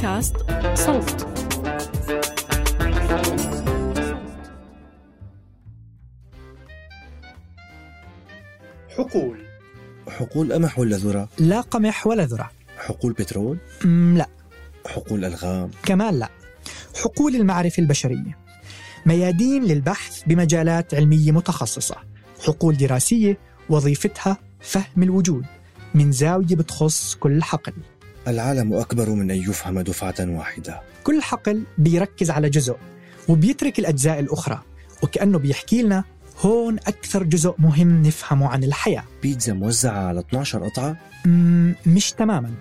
بودكاست صوت. حقول. حقول قمح ولا ذرة؟ لا قمح ولا ذرة. حقول بترول؟ لا. حقول ألغام؟ كمان لا. حقول المعرفة البشرية. ميادين للبحث بمجالات علمية متخصصة. حقول دراسية وظيفتها فهم الوجود. من زاوية بتخص كل حقل. العالم أكبر من أن يفهم دفعة واحدة. كل حقل بيركز على جزء وبيترك الأجزاء الأخرى وكأنه بيحكي لنا هون أكثر جزء مهم نفهمه عن الحياة. بيتزا موزعة على 12 قطعة؟ مش تماما.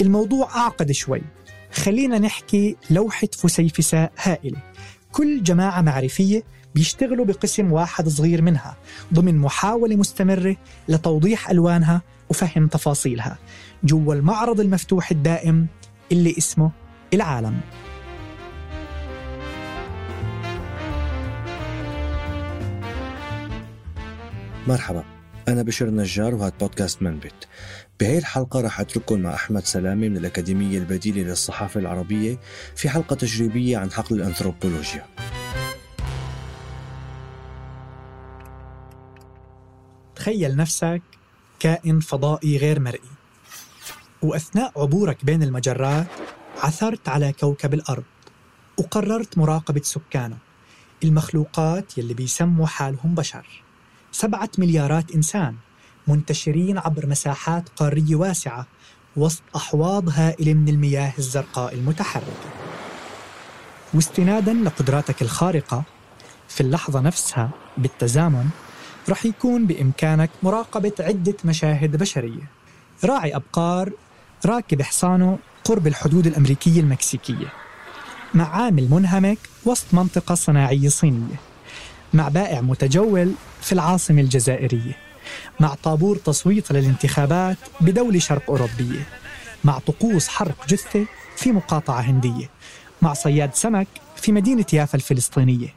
الموضوع أعقد شوي. خلينا نحكي لوحة فسيفساء هائلة. كل جماعة معرفية بيشتغلوا بقسم واحد صغير منها ضمن محاولة مستمرة لتوضيح ألوانها وفهم تفاصيلها. جوا المعرض المفتوح الدائم اللي اسمه العالم. مرحبا أنا بشر النجار وهذا بودكاست منبت بهي الحلقة رح أترككم مع أحمد سلامة من الأكاديمية البديلة للصحافة العربية في حلقة تجريبية عن حقل الأنثروبولوجيا. تخيل نفسك كائن فضائي غير مرئي. وأثناء عبورك بين المجرات عثرت على كوكب الأرض. وقررت مراقبة سكانه. المخلوقات يلي بيسموا حالهم بشر. سبعة مليارات إنسان منتشرين عبر مساحات قارية واسعة وسط أحواض هائلة من المياه الزرقاء المتحركة. واستنادا لقدراتك الخارقة في اللحظة نفسها بالتزامن رح يكون بإمكانك مراقبة عدة مشاهد بشرية. راعي أبقار راكب حصانه قرب الحدود الأمريكية المكسيكية مع عامل منهمك وسط منطقة صناعية صينية مع بائع متجول في العاصمة الجزائرية مع طابور تصويت للانتخابات بدولة شرق أوروبية مع طقوس حرق جثة في مقاطعة هندية مع صياد سمك في مدينة يافا الفلسطينية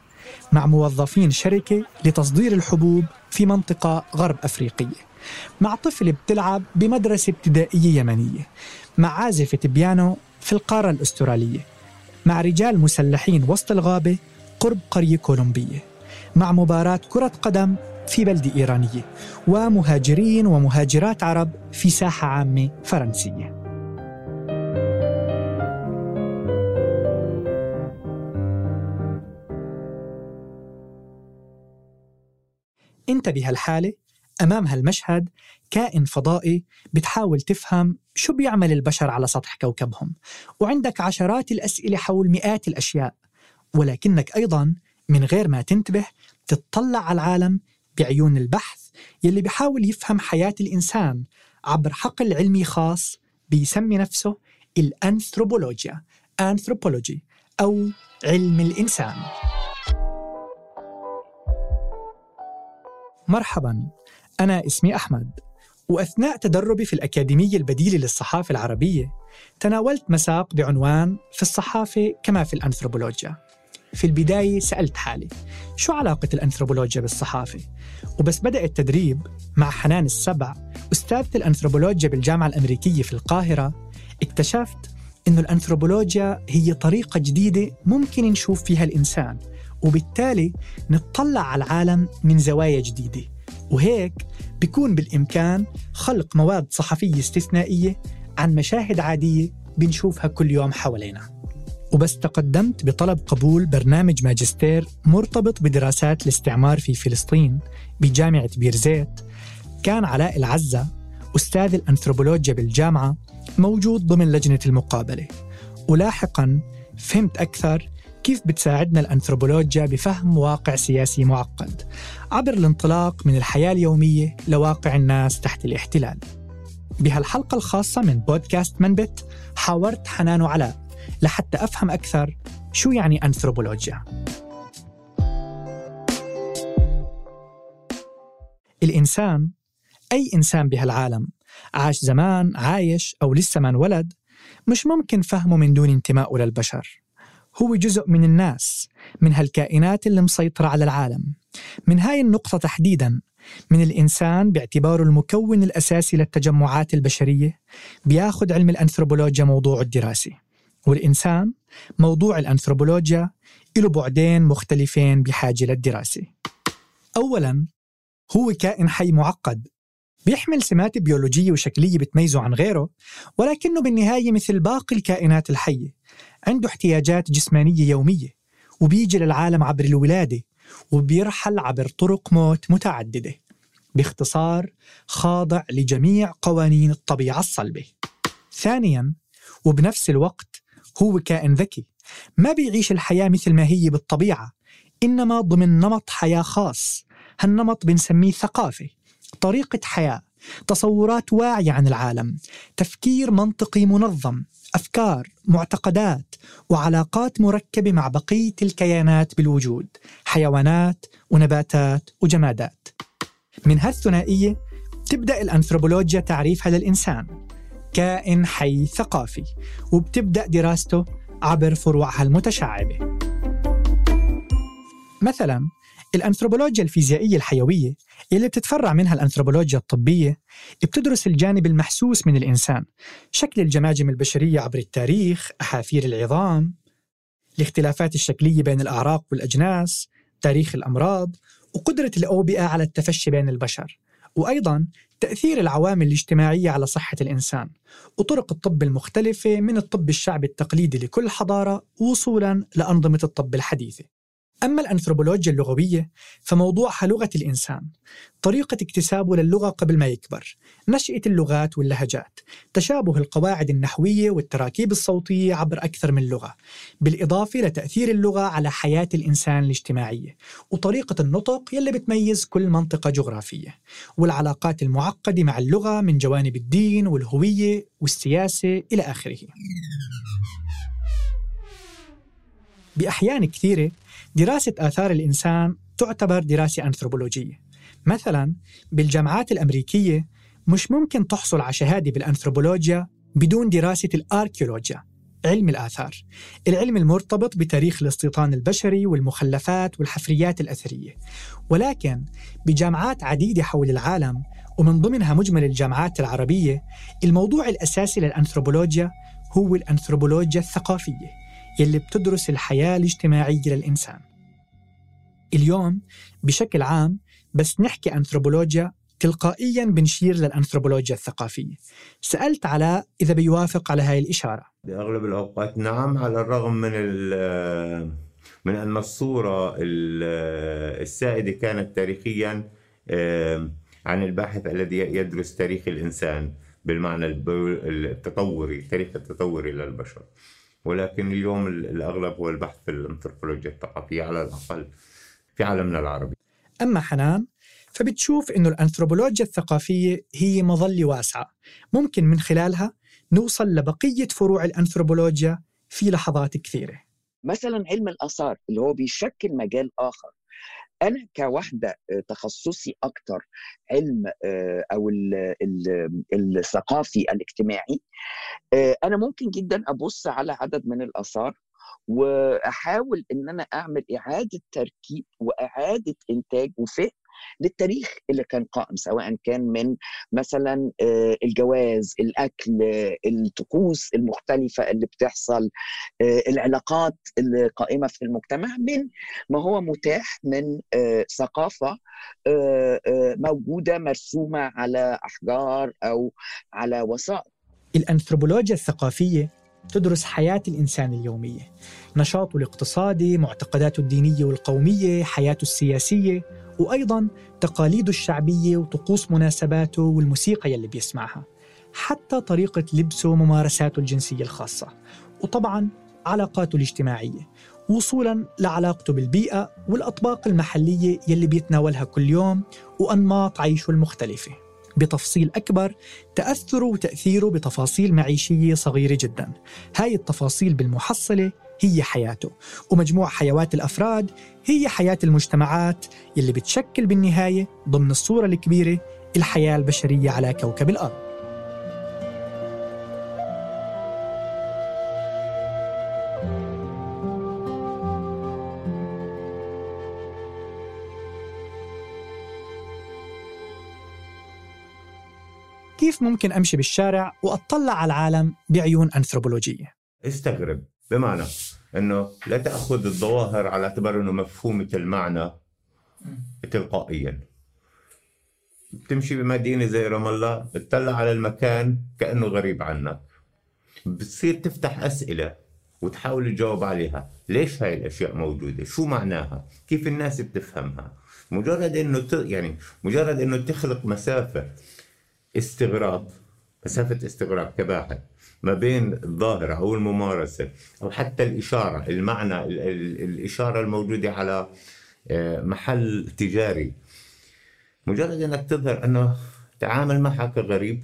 مع موظفين شركة لتصدير الحبوب في منطقة غرب أفريقية. مع طفل بتلعب بمدرسة ابتدائية يمنية مع عازفة بيانو في القارة الأسترالية مع رجال مسلحين وسط الغابة قرب قرية كولومبية مع مباراة كرة قدم في بلدة إيرانية ومهاجرين ومهاجرات عرب في ساحة عامة فرنسية. انت بهالحالة أمام هالمشهد كائن فضائي بتحاول تفهم شو بيعمل البشر على سطح كوكبهم. وعندك عشرات الأسئلة حول مئات الأشياء ولكنك أيضا من غير ما تنتبه تطلع على العالم بعيون البحث يلي بيحاول يفهم حياة الإنسان عبر حقل علمي خاص بيسمي نفسه الأنثروبولوجيا أنثروبولوجي أو علم الإنسان. مرحبا. أنا اسمي أحمد وأثناء تدربي في الأكاديمية البديلة للصحافة العربية تناولت مساق بعنوان في الصحافة كما في الأنثروبولوجيا. في البداية سألت حالي شو علاقة الأنثروبولوجيا بالصحافة؟ وبس بدأ التدريب مع حنان السبع أستاذة الأنثروبولوجيا بالجامعة الأمريكية في القاهرة. اكتشفت أن الأنثروبولوجيا هي طريقة جديدة ممكن نشوف فيها الإنسان وبالتالي نطلع على العالم من زوايا جديدة. وهيك بيكون بالإمكان خلق مواد صحفية استثنائية عن مشاهد عادية بنشوفها كل يوم حوالينا. وبس تقدمت بطلب قبول برنامج ماجستير مرتبط بدراسات الاستعمار في فلسطين بجامعة بيرزيت. كان علاء العزة أستاذ الأنثروبولوجيا بالجامعة موجود ضمن لجنة المقابلة. ولاحقا فهمت أكثر كيف بتساعدنا الأنثروبولوجيا بفهم واقع سياسي معقد؟ عبر الانطلاق من الحياة اليومية لواقع الناس تحت الاحتلال. بهالحلقة الخاصة من بودكاست منبت حاورت حنان وعلاء لحتى أفهم أكثر شو يعني أنثروبولوجيا. الإنسان أي إنسان بهالعالم عاش زمان عايش أو لسه ما انولد مش ممكن فهمه من دون انتمائه للبشر هو جزء من الناس من هالكائنات اللي مسيطرة على العالم. من هاي النقطة تحديدا من الإنسان باعتباره المكون الأساسي للتجمعات البشرية بياخد علم الأنثروبولوجيا موضوع الدراسي. والإنسان موضوع الأنثروبولوجيا له بعدين مختلفين بحاجة للدراسة. أولا هو كائن حي معقد بيحمل سمات بيولوجية وشكلية بتميزه عن غيره ولكنه بالنهاية مثل باقي الكائنات الحية. عنده احتياجات جسمانية يومية وبيجي للعالم عبر الولادة وبيرحل عبر طرق موت متعددة باختصار خاضع لجميع قوانين الطبيعة الصلبة. ثانيا وبنفس الوقت هو كائن ذكي ما بيعيش الحياة مثل ما هي بالطبيعة إنما ضمن نمط حياة خاص هالنمط بنسميه ثقافة طريقة حياة تصورات واعية عن العالم تفكير منطقي منظم أفكار معتقدات وعلاقات مركبة مع بقية الكيانات بالوجود حيوانات ونباتات وجمادات. من هالثنائية تبدأ الأنثروبولوجيا تعريفها للإنسان كائن حي ثقافي وبتبدأ دراسته عبر فروعها المتشعبة. مثلا الأنثروبولوجيا الفيزيائية الحيوية اللي بتتفرع منها الأنثروبولوجيا الطبية بتدرس الجانب المحسوس من الإنسان شكل الجماجم البشرية عبر التاريخ أحافير العظام الاختلافات الشكلية بين الأعراق والأجناس تاريخ الأمراض وقدرة الأوبئة على التفشي بين البشر وأيضا تأثير العوامل الاجتماعية على صحة الإنسان وطرق الطب المختلفة من الطب الشعبي التقليدي لكل حضارة وصولا لأنظمة الطب الحديثة. أما الأنثروبولوجيا اللغوية فموضوعها لغة الإنسان طريقة اكتسابه للغة قبل ما يكبر نشأة اللغات واللهجات تشابه القواعد النحوية والتراكيب الصوتية عبر أكثر من لغة بالإضافة لتأثير اللغة على حياة الإنسان الاجتماعية وطريقة النطق يلي بتميز كل منطقة جغرافية والعلاقات المعقدة مع اللغة من جوانب الدين والهوية والسياسة إلى آخره. بأحيان كثيرة دراسة آثار الإنسان تعتبر دراسة أنثروبولوجية مثلا بالجامعات الأمريكية مش ممكن تحصل على شهادة بالأنثروبولوجيا بدون دراسة الآركيولوجيا علم الآثار. العلم المرتبط بتاريخ الاستيطان البشري والمخلفات والحفريات الأثرية. ولكن بجامعات عديدة حول العالم ومن ضمنها مجمل الجامعات العربية الموضوع الأساسي للأنثروبولوجيا هو الأنثروبولوجيا الثقافية. يلي بتدرس الحياة الاجتماعية للإنسان. اليوم بشكل عام بس نحكي أنثروبولوجيا تلقائيا بنشير للأنثروبولوجيا الثقافية. سألت علاء إذا بيوافق على هاي الإشارة. بأغلب الأوقات نعم على الرغم من من أن الصورة السائدة كانت تاريخيا عن الباحث الذي يدرس تاريخ الإنسان بالمعنى التطوري التاريخ التطوري للبشر. ولكن اليوم الأغلب هو البحث في الأنثروبولوجيا الثقافية على الأقل في عالمنا العربي. أما حنان فبتشوف أنه الأنثروبولوجيا الثقافية هي مظلة واسعة. ممكن من خلالها نوصل لبقية فروع الأنثروبولوجيا في لحظات كثيرة. مثلا علم الآثار اللي هو بيشكل مجال آخر. أنا كواحدة آه، تخصصي أكتر علم آه، أو الثقافي الاجتماعي آه، أنا ممكن جدا أبص على عدد من الآثار وأحاول إن أنا أعمل إعادة تركيب وإعادة إنتاج وفهم للتاريخ اللي كان قائم سواء كان من مثلا آه، الجواز الأكل الطقوس المختلفة اللي بتحصل آه، العلاقات القائمة في المجتمع من ما هو متاح من آه، ثقافة موجودة مرسومة على أحجار أو على وسائط الأنثروبولوجيا الثقافية تدرس حياة الإنسان اليومية. نشاطه الاقتصادي، معتقداته الدينية والقومية، حياته السياسية وأيضا تقاليده الشعبية وطقوس مناسباته والموسيقى يلي بيسمعها. حتى طريقة لبسه وممارساته الجنسية الخاصة. وطبعا علاقاته الاجتماعية. وصولا لعلاقته بالبيئة والأطباق المحلية يلي بيتناولها كل يوم وأنماط عيشه المختلفة. بتفصيل أكبر تأثره وتأثيره بتفاصيل معيشية صغيرة جدا. هاي التفاصيل بالمحصلة هي حياته ومجموع حيوات الأفراد هي حياة المجتمعات يلي بتشكل بالنهاية ضمن الصورة الكبيرة الحياة البشرية على كوكب الأرض. كيف ممكن أمشي بالشارع وأطلع على العالم بعيون أنثروبولوجية؟ استغرب. بمعنى أنه لا تأخذ الظواهر على اعتبار أنه مفهومة المعنى تلقائيا. بتمشي بمدينة زي رام الله بتطلع على المكان كأنه غريب عنك. بتصير تفتح أسئلة وتحاول تجاوب عليها. ليش هاي الأشياء موجودة؟ شو معناها؟ كيف الناس بتفهمها؟ مجرد إنه ت... يعني مجرد إنه تخلق مسافة استغراب مسافة استغراب كباحث ما بين الظاهرة أو الممارسة أو حتى الإشارة المعنى الإشارة الموجودة على آه، محل تجاري. مجرد أنك تظهر أنه تعامل معها كغريب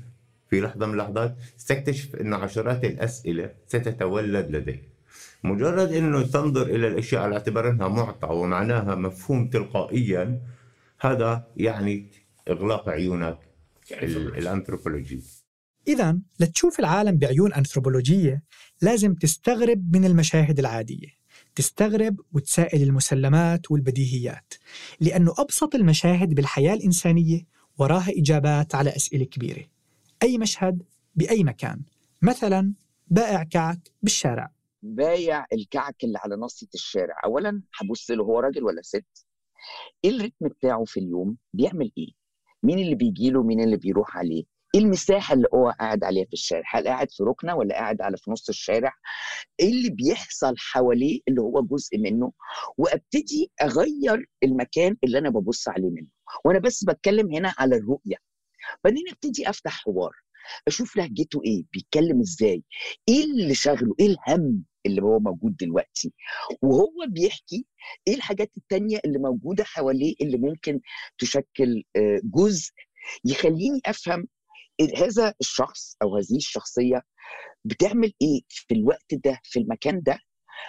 في لحظة من اللحظات ستكتشف أن عشرات الأسئلة ستتولد لديك. مجرد أنه تنظر إلى الأشياء على اعتبار أنها معطى ومعناها مفهوم تلقائيا هذا يعني إغلاق عيونك الأنثروبولوجي. إذا لتشوف العالم بعيون أنثروبولوجية لازم تستغرب من المشاهد العادية. تستغرب وتسائل المسلمات والبديهيات لأنه أبسط المشاهد بالحياة الإنسانية وراها إجابات على أسئلة كبيرة. أي مشهد؟ بأي مكان. مثلا بائع كعك بالشارع. بايع الكعك اللي على نصة الشارع. أولا هبص له هو راجل ولا ست؟ إيه الريتم بتاعه في اليوم؟ بيعمل إيه؟ مين اللي بيجي له مين اللي بيروح عليه؟ إيه المساحة اللي هو قاعد عليها في الشارع؟ هل قاعد في ركنة ولا قاعد على في نص الشارع؟ إيه اللي بيحصل حواليه اللي هو جزء منه؟ وأبتدي أغير المكان اللي أنا ببص عليه منه. وأنا بس بتكلم هنا على الرؤية. بعدين أبتدي أفتح حوار. أشوف لهجته إيه؟ بيتكلم إزاي؟ إيه اللي شغله؟ إيه الهم؟ اللي هو موجود دلوقتي. وهو بيحكي إيه الحاجات التانية اللي موجودة حواليه اللي ممكن تشكل آه، جزء يخليني أفهم هذا الشخص أو هذه الشخصية بتعمل إيه في الوقت ده في المكان ده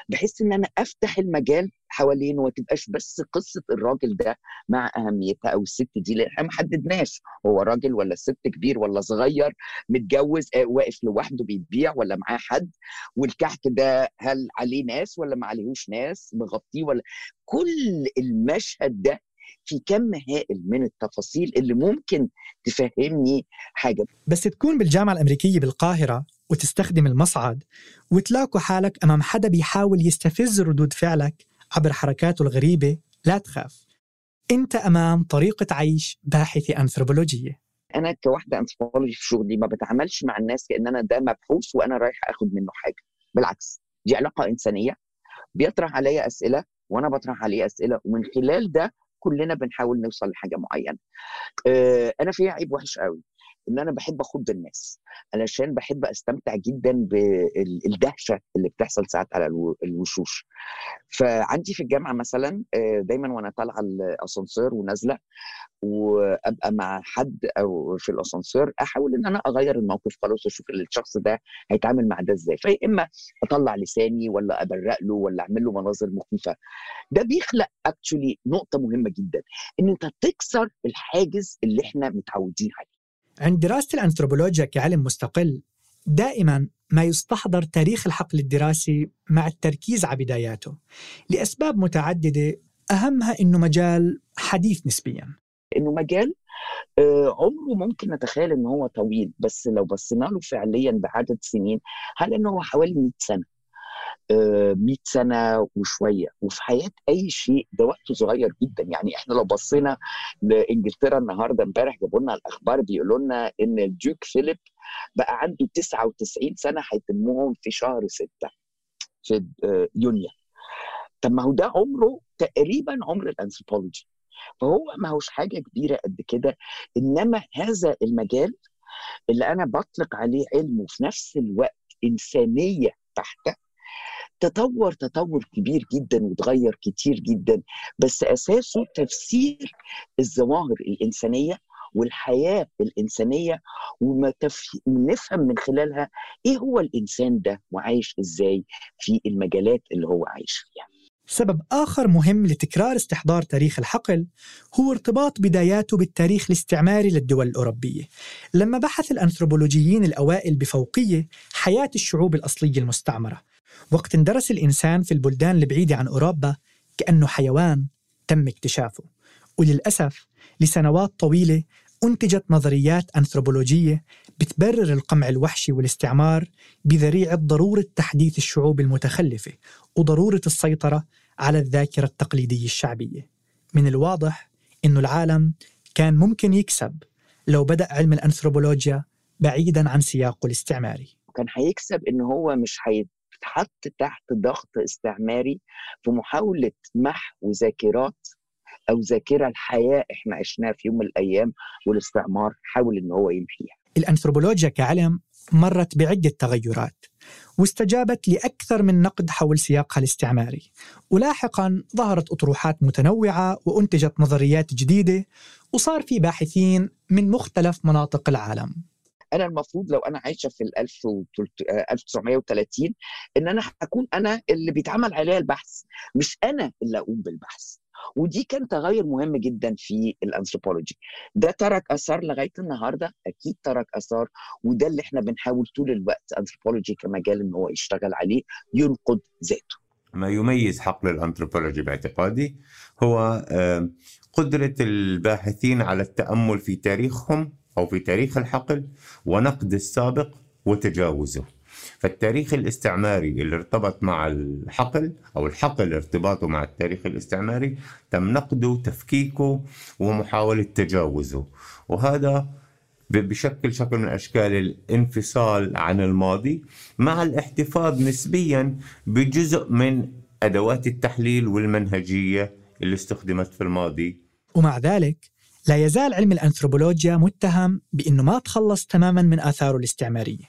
بحيث إن أنا أفتح المجال حوالينه وما تبقاش بس قصة الراجل ده مع أهميتها أو الست دي لأن إحنا ما حددناش هو راجل ولا ست كبير ولا صغير متجوز آه، واقف لوحده بيبيع ولا معاه حد والكحك ده هل عليه ناس ولا ما عليهوش ناس مغطيه ولا كل المشهد ده في كم هائل من التفاصيل اللي ممكن تفهمني حاجة. بس تكون بالجامعة الأمريكية بالقاهرة وتستخدم المصعد وتلاقوا حالك أمام حدا بيحاول يستفز ردود فعلك عبر حركاته الغريبة لا تخاف. أنت أمام طريقة عيش باحثة انثروبولوجيه أنا كواحده انثروبولوجي في شغلي ما بتعاملش مع الناس كأن أنا ده مبحوث وأنا رايح آخد منه حاجة. بالعكس دي علاقة إنسانية. بيطرح عليا أسئلة وأنا بطرح عليه أسئلة ومن خلال ده كلنا بنحاول نوصل لحاجة معينة. آه، أنا فيها عيب وحش قوي. إن أنا بحب أخض الناس علشان بحب أستمتع جدا بالدهشه اللي بتحصل ساعات على الوشوش. فعندي في الجامعة مثلا آه، دايما وأنا طالعة الأسانسير ونازلة وأبقى مع حد أو في الأسانسير أحاول إن أنا أغير الموقف خلاص واشوف الشخص ده هيتعامل مع ده إزاي. فيا إما أطلع لساني ولا أبرق له ولا أعمل له مناظر مخيفة. ده بيخلق اكشولي نقطة مهمة جدا إن أنت تكسر الحاجز اللي إحنا متعودين عليه. عند دراسة الأنثروبولوجيا كعلم مستقل دائما ما يستحضر تاريخ الحقل الدراسي مع التركيز على بداياته لأسباب متعددة أهمها أنه مجال حديث نسبيا. إنه مجال آه، عمره ممكن نتخيل ان هو طويل بس لو بصينا له فعليا بعدد سنين هل إنه هو حوالي 100 سنة؟ 100 سنة وشوية. وفي حياة أي شيء ده وقت صغير جدا. يعني إحنا لو بصينا لإنجلترا النهارده امبارح جابوا لنا الأخبار بيقولوا لنا إن الديوك فيليب بقى عنده 99 سنة هيتمهم في شهر 6 في يونيو. طب ما هو ده عمره تقريبا عمر الأنثروبولوجي. فهو ما هوش حاجة كبيرة قد كده. إنما هذا المجال اللي أنا بطلق عليه علم وفي نفس الوقت إنسانية بحته تطور تطور كبير جدا وتغير كتير جدا بس أساسه تفسير الظواهر الإنسانية والحياة الإنسانية. ونفهم من خلالها إيه هو الإنسان ده وعايش إزاي في المجالات اللي هو عايش فيها. سبب آخر مهم لتكرار استحضار تاريخ الحقل هو ارتباط بداياته بالتاريخ الاستعماري للدول الأوروبية لما بحث الأنثروبولوجيين الأوائل بفوقية حياة الشعوب الأصلية المستعمرة وقت اندرس الإنسان في البلدان البعيدة عن أوروبا كأنه حيوان تم اكتشافه. وللأسف لسنوات طويلة أنتجت نظريات أنثروبولوجية بتبرر القمع الوحشي والاستعمار بذريعة ضرورة تحديث الشعوب المتخلفة وضرورة السيطرة على الذاكرة التقليدية الشعبية. من الواضح أنه العالم كان ممكن يكسب لو بدأ علم الأنثروبولوجيا بعيدا عن سياقه الاستعماري. كان هيكسب ان هو مش هيتحط تحت ضغط استعماري في محاولة محو ذاكرات أو ذاكرة الحياة إحنا عشناها في يوم من الأيام والاستعمار حاول إن هو يمحيها. الأنثروبولوجيا كعلم مرت بعدة تغيرات واستجابت لأكثر من نقد حول سياقها الاستعماري ولاحقا ظهرت أطروحات متنوعة وأنتجت نظريات جديدة وصار في باحثين من مختلف مناطق العالم أنا المفروض لو أنا عايشة في ال 1930 إن أنا هكون أنا اللي بيتعمل عليها البحث مش أنا اللي أقوم بالبحث. ودي كان تغير مهم جدا في الأنثروبولوجي. ده ترك آثار لغاية النهارده أكيد ترك آثار وده اللي إحنا بنحاول طول الوقت أنثروبولوجي كمجال إن هو يشتغل عليه ينقد ذاته. ما يميز حقل الأنثروبولوجي باعتقادي هو قدرة الباحثين على التأمل في تاريخهم أو في تاريخ الحقل ونقد السابق وتجاوزه. فالتاريخ الاستعماري اللي ارتبط مع الحقل أو الحقل ارتباطه مع التاريخ الاستعماري تم نقده تفكيكه ومحاولة تجاوزه. وهذا بشكل شكل من أشكال الانفصال عن الماضي مع الاحتفاظ نسبيا بجزء من أدوات التحليل والمنهجية اللي استخدمت في الماضي. ومع ذلك لا يزال علم الأنثروبولوجيا متهم بأنه ما تخلص تماما من آثاره الاستعمارية.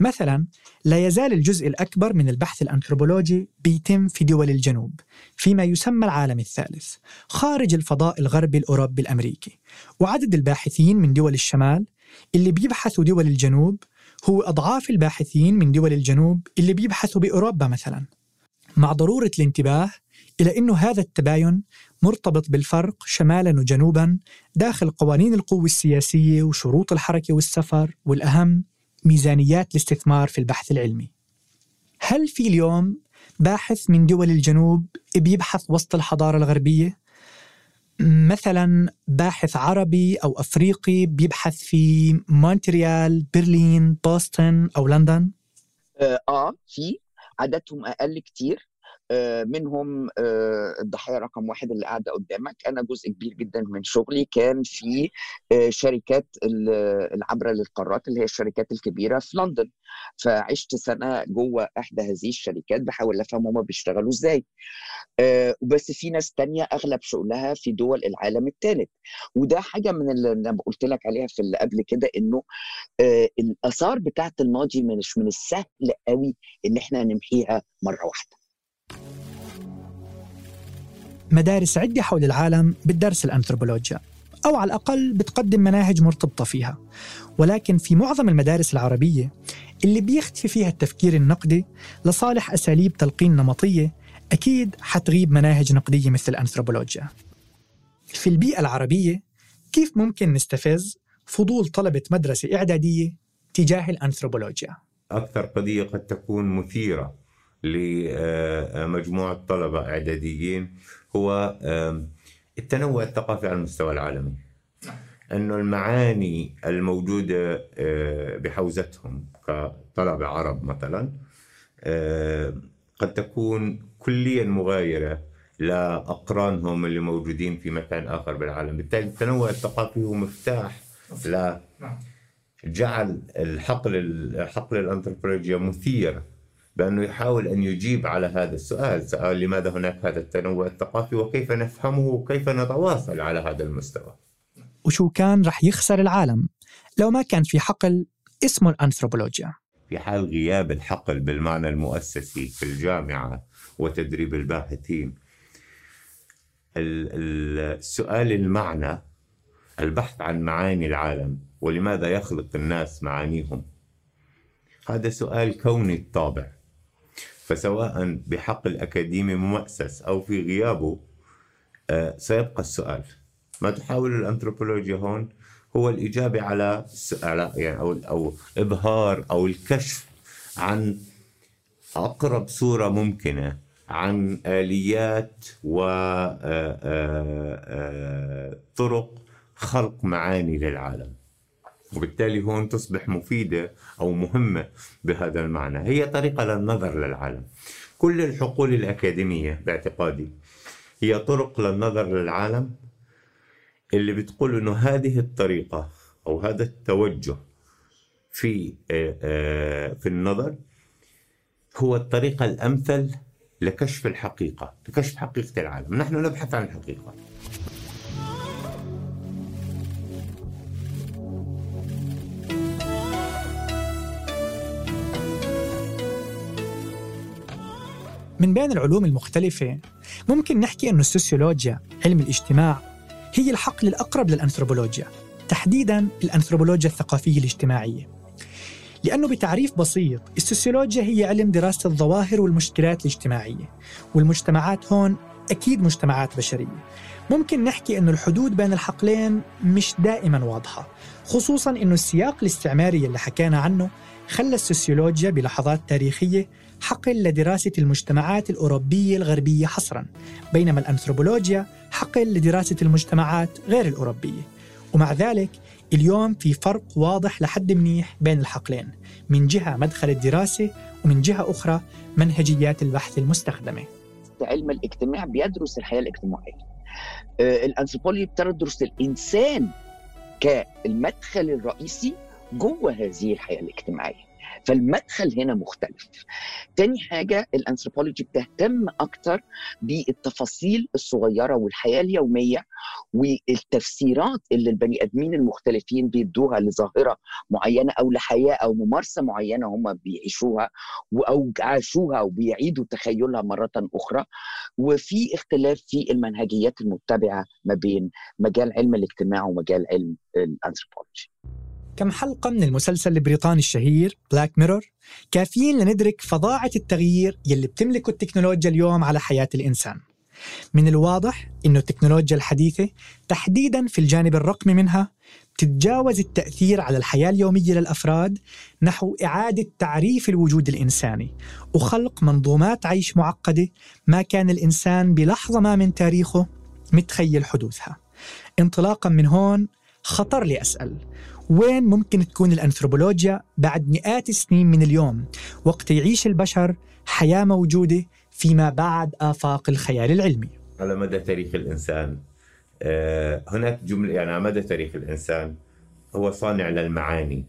مثلا لا يزال الجزء الأكبر من البحث الأنثروبولوجي بيتم في دول الجنوب فيما يسمى العالم الثالث خارج الفضاء الغربي الأوروبي الأمريكي. وعدد الباحثين من دول الشمال اللي بيبحثوا دول الجنوب هو أضعاف الباحثين من دول الجنوب اللي بيبحثوا بأوروبا مثلا. مع ضرورة الانتباه إلى أن هذا التباين مرتبط بالفرق شمالا وجنوبا داخل قوانين القوة السياسية وشروط الحركة والسفر والأهم ميزانيات الاستثمار في البحث العلمي. هل في اليوم باحث من دول الجنوب بيبحث وسط الحضارة الغربية؟ مثلا باحث عربي أو أفريقي بيبحث في مونتريال، برلين، بوسطن أو لندن؟ آه, في عددهم أقل كتير منهم الضحيه رقم واحد اللي قاعدة قدامك. أنا جزء كبير جدا من شغلي كان في شركات العبره للقارات اللي هي الشركات الكبيرة في لندن. فعشت سنة جوه إحدى هذه الشركات بحاول أفهم هما بيشتغلوا إزاي. بس في ناس تانية أغلب شغلها في دول العالم الثالث وده حاجة من اللي أنا قلت لك عليها في اللي قبل كده إنه الآثار بتاعت الماضي مش من السهل قوي إن إحنا نمحيها مرة واحدة. مدارس عدة حول العالم بتدرس الأنثروبولوجيا أو على الأقل بتقدم مناهج مرتبطة فيها ولكن في معظم المدارس العربية اللي بيختفي فيها التفكير النقدي لصالح أساليب تلقين نمطية أكيد حتغيب مناهج نقدية مثل الأنثروبولوجيا في البيئة العربية كيف ممكن نستفز فضول طلبة مدرسة إعدادية تجاه الأنثروبولوجيا؟ أكثر قضية قد تكون مثيرة لمجموعة طلبة إعداديين هو التنوع الثقافي على المستوى العالمي. أنه المعاني الموجودة آه، بحوزتهم كطلبة عرب مثلا آه، قد تكون كليا مغايرة لأقرانهم اللي موجودين في مكان آخر بالعالم. بالتالي التنوع الثقافي هو مفتاح لجعل الحقل حقل الأنثروبولوجيا مثير بأنه يحاول أن يجيب على هذا السؤال سؤال لماذا هناك هذا التنوع الثقافي وكيف نفهمه وكيف نتواصل على هذا المستوى؟ وشو كان رح يخسر العالم. لو ما كان في حقل اسمه الأنثروبولوجيا. في حال غياب الحقل بالمعنى المؤسسي في الجامعة وتدريب الباحثين ال- ال- السؤال المعنى البحث عن معاني العالم ولماذا يخلق الناس معانيهم؟ هذا سؤال كوني الطابع. فسواء بحقل أكاديمي مؤسس أو في غيابه آه، سيبقى السؤال. ما تحاول الأنثروبولوجيا هون هو الإجابة على على يعني أو أو إظهار أو الكشف عن أقرب صورة ممكنة عن آليات وطرق خلق معاني للعالم. وبالتالي هون تصبح مفيدة أو مهمة بهذا المعنى. هي طريقة للنظر للعالم. كل الحقول الأكاديمية باعتقادي هي طرق للنظر للعالم اللي بتقول إنه هذه الطريقة أو هذا التوجه في آه، آه، في النظر هو الطريقة الأمثل لكشف الحقيقة لكشف حقيقة العالم. نحن نبحث عن الحقيقة. من بين العلوم المختلفة. ممكن نحكي أنه السوسيولوجيا علم الاجتماع هي الحقل الأقرب للأنثروبولوجيا تحديدا الأنثروبولوجيا الثقافية الاجتماعية. لأنه بتعريف بسيط السوسيولوجيا هي علم دراسة الظواهر والمشكلات الاجتماعية والمجتمعات هون أكيد مجتمعات بشرية. ممكن نحكي أنه الحدود بين الحقلين مش دائما واضحة خصوصا أنه السياق الاستعماري اللي حكينا عنه خلى السوسيولوجيا بلحظات تاريخية حقل لدراسة المجتمعات الأوروبية الغربية حصرا بينما الأنثروبولوجيا حقل لدراسة المجتمعات غير الأوروبية. ومع ذلك اليوم في فرق واضح لحد منيح بين الحقلين من جهة مدخل الدراسة ومن جهة أخرى منهجيات البحث المستخدمة. علم الاجتماع بيدرس الحياة الاجتماعية. آه، الأنثروبولوجي بتدرس الإنسان كالمدخل الرئيسي جوه هذه الحياة الاجتماعية. فالمدخل هنا مختلف. تاني حاجة الأنثروبولوجي بتهتم أكتر بالتفاصيل الصغيرة والحياة اليومية والتفسيرات اللي البني آدمين المختلفين بيدوها لظاهرة معينة أو لحياة أو ممارسة معينة هم بيعيشوها أو عاشوها وبيعيدوا تخيلها مرة أخرى. وفي اختلاف في المنهجيات المتبعة ما بين مجال علم الاجتماع ومجال علم الأنثروبولوجي. كم حلقة من المسلسل البريطاني الشهير بلاك ميرور كافيين لندرك فظاعة التغيير يلي بتملكه التكنولوجيا اليوم على حياة الإنسان. من الواضح أنه التكنولوجيا الحديثة تحديدا في الجانب الرقمي منها بتتجاوز التأثير على الحياة اليومية للأفراد نحو إعادة تعريف الوجود الإنساني وخلق منظومات عيش معقدة ما كان الإنسان بلحظة ما من تاريخه متخيل حدوثها. انطلاقا من هون خطر لي أسأل وين ممكن تكون الأنثروبولوجيا بعد مئات السنين من اليوم؟ وقت يعيش البشر حياة موجودة فيما بعد آفاق الخيال العلمي. على مدى تاريخ الإنسان آه، هناك جملة يعني على مدى تاريخ الإنسان هو صانع للمعاني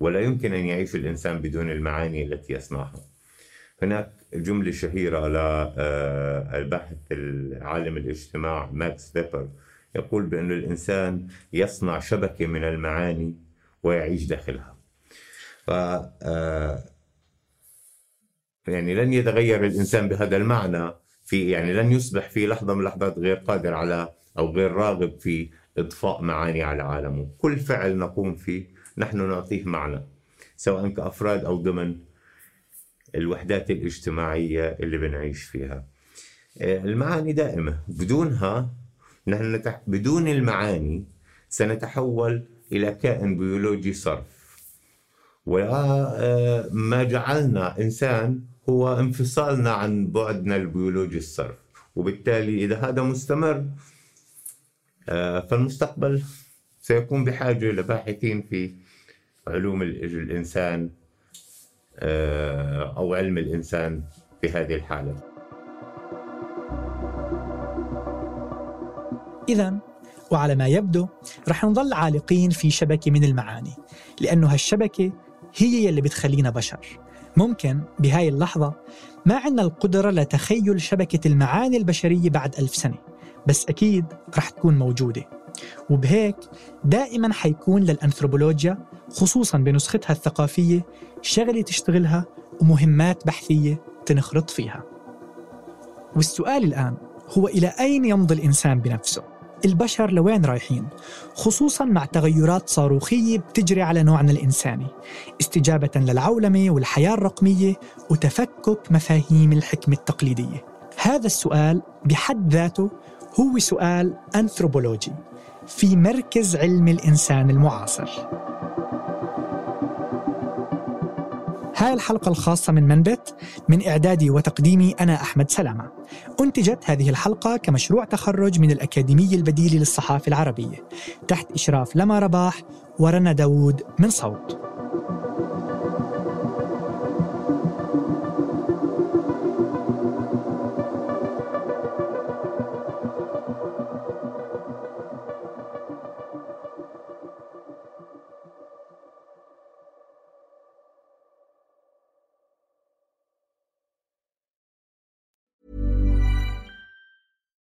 ولا يمكن أن يعيش الإنسان بدون المعاني التي يصنعها. هناك جملة شهيرة للباحث العالم الاجتماع ماكس فيبر يقول بأن الإنسان يصنع شبكة من المعاني ويعيش داخلها. ف آه، يعني لن يتغير الإنسان بهذا المعنى في يعني لن يصبح في لحظة من اللحظات غير قادر على أو غير راغب في إضفاء معاني على عالمه كل فعل نقوم فيه نحن نعطيه معنى سواء كأفراد أو ضمن الوحدات الاجتماعية اللي بنعيش فيها. آه، المعاني دائمة بدونها نحن نتح... بدون المعاني سنتحول إلى كائن بيولوجي صرف. وما جعلنا إنسان هو انفصالنا عن بعدنا البيولوجي الصرف. وبالتالي إذا هذا مستمر آه، فالمستقبل سيكون بحاجة لباحثين في علوم الإنسان آه، أو علم الإنسان في هذه الحالة. إذا وعلى ما يبدو رح نظل عالقين في شبكة من المعاني لأنه هالشبكة هي اللي بتخلينا بشر. ممكن بهاي اللحظة ما عندنا القدرة لتخيل شبكة المعاني البشرية بعد ألف سنة بس أكيد رح تكون موجودة. وبهيك دائما حيكون للأنثروبولوجيا خصوصا بنسختها الثقافية شغلة تشتغلها ومهمات بحثية تنخرط فيها. والسؤال الآن هو إلى أين يمضي الإنسان بنفسه؟ البشر لوين رايحين؟ خصوصا مع تغيرات صاروخية بتجري على نوعنا الإنساني استجابة للعولمة والحياة الرقمية وتفكك مفاهيم الحكمة التقليدية هذا السؤال بحد ذاته هو سؤال أنثروبولوجي في مركز علم الإنسان المعاصر هاي الحلقة الخاصة من منبت من إعدادي وتقديمي أنا أحمد سلامة. أنتجت هذه الحلقة كمشروع تخرج من الأكاديمية البديلة للصحافة العربية تحت إشراف لما رباح ورنا داوود من صوت.